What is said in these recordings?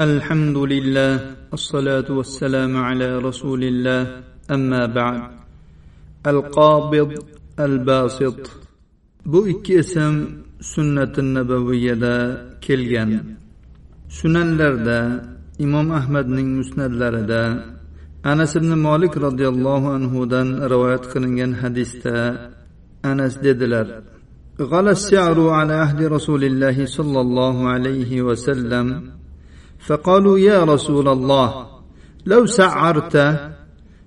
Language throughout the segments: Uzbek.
الحمد لله الصلاة والسلام على رسول الله أما بعد القابض الباسط bu ikki ism sunnati nabaviyada kelgan sunanlarda imom ahmadning musnadlarida anas ibn molik roziyallohu anhudan rivoyat qilingan hadisda anas dedilar غلا السعر على عهد رسول الله صلى الله عليه وسلم فقالوا يا رسول الله لو سعرت؟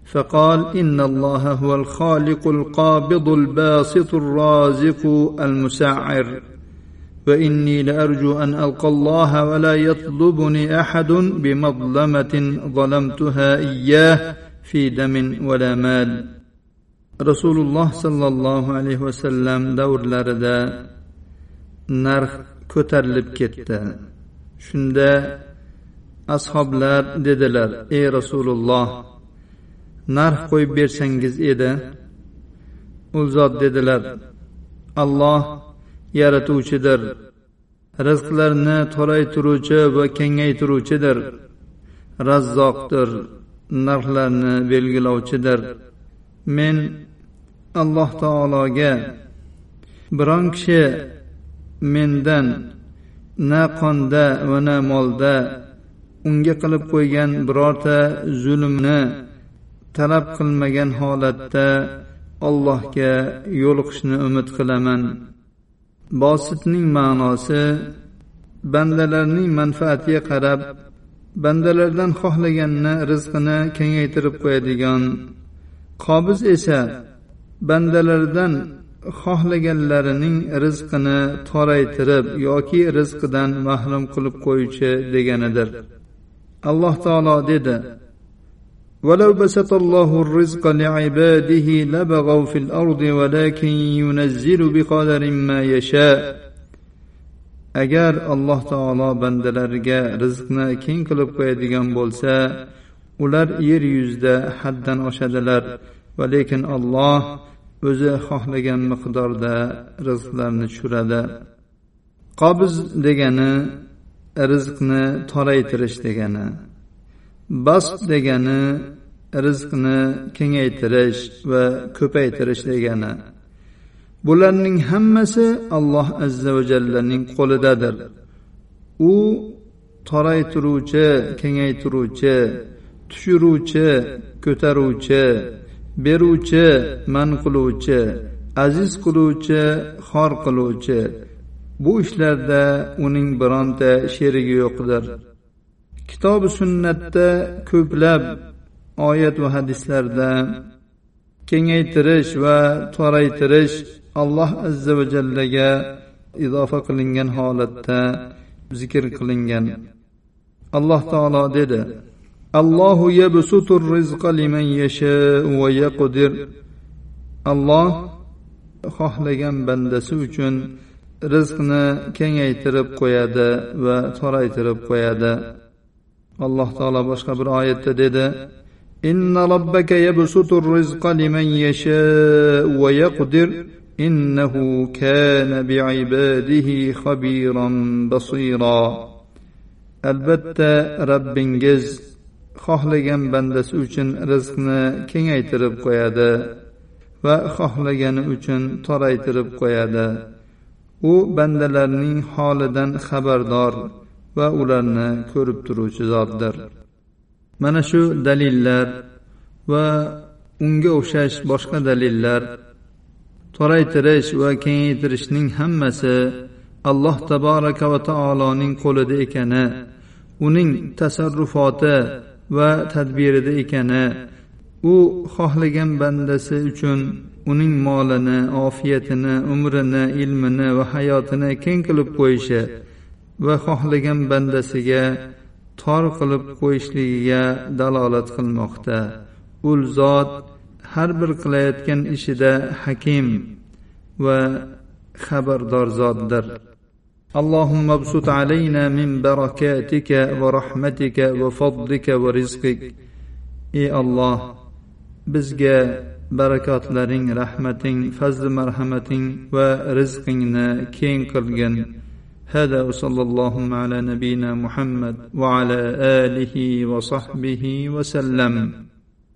فقال إن الله هو الخالق القابض الباسط الرازق المسعر. وإني لأرجو أن ألقى الله ولا يطلبني أحد بمظلمة ظلمتها إياه في دم ولا مال. rasululloh sollallohu alayhi vasallam davrlarida narx ko'tarilib ketdi shunda ashoblar dedilar ey rasululloh narx qo'yib bersangiz edi? U zot dedilar alloh yaratuvchidir rizqlarni toraytiruvchi va kengaytiruvchidir razzoqdir narxlarni belgilovchidir. Men alloh taologa biron kishi mendan na qonda va na molda unga qilib qo'ygan birorta zulmni talab qilmagan holatda allohga yo'liqishni umid qilaman. Bositning ma'nosi bandalarning manfaatiga qarab bandalardan xohlaganni rizqini kengaytirib qo'yadigan. Qobiz esa bandalardan xohlaganlarining rizqini toraytirib yoki rizqidan mahrum qilib qo'yuvchi deganidir. alloh taolo dedi ولو بسط الله الرزق لعباده لبغوا في الارض ولكن ينزل بقدر ما يشاء agar alloh taolo bandalariga rizqni keng qilib qo'yadigan bo'lsa ular yer yuzida haddan oshadilar va lekin olloh o'zi xohlagan miqdorda rizqlarni tushiradi qobiz degani rizqni toraytirish degani. Basb degani rizqni kengaytirish va ko'paytirish degani. Bularning hammasi alloh azza va jallaning qo'lidadir. U toraytiruvchi kengaytiruvchi tushiruvchi ko'taruvchi beruvchi man qiluvchi aziz qiluvchi xor qiluvchi bu ishlarda uning bironta sherigi yo'qdir. Kitobi sunnatda ko'plab oyat va hadislarda kengaytirish va toraytirish alloh azza va jallaga izofa qilingan holatda zikr qilingan. Alloh taolo dedi allohu yabsutur rizqa liman yasha va yaqdir. Alloh xohlagan bandasi uchun rizqni kengaytirib qo'yadi va toraytirib qo'yadi alloh taolo boshqa bir oyatda dedi إن ربك يبسط الرزق لمن يشاء ويقدر إنه كان بعباده خبيرا بصيرا البتة ربingiz xohlagan bandasi uchun rizqni kengaytirib qo'yadi va xohlagani uchun toraytirib qo'yadi U bandalarning holidan xabardor va ularni ko'rib turuvchi zotdir. Mana shu dalillar va unga o'xshash boshqa dalillar toraytirish va kengaytirishning hammasi alloh taboraka va taoloning qo'lida ekani uning tasarrufoti va tadbirida ekani u xohlagan bandasi uchun uning molini ofiyatini umrini ilmini va hayotini keng qilib qo'yishi va xohlagan bandasiga tor qilib qo'yishligiga dalolat qilmoqda u zot har bir qilayotgan ishida hakim va xabardor zotdir اللهم ابسط علينا من بركاتك ورحمتك وفضلك ورزقك ey olloh bizga barakotlaring rahmating fazli marhamating va rizqingni keng qilgin هذا وصلى اللهم على نبينا محمد وعلى اله وصحبه وسلم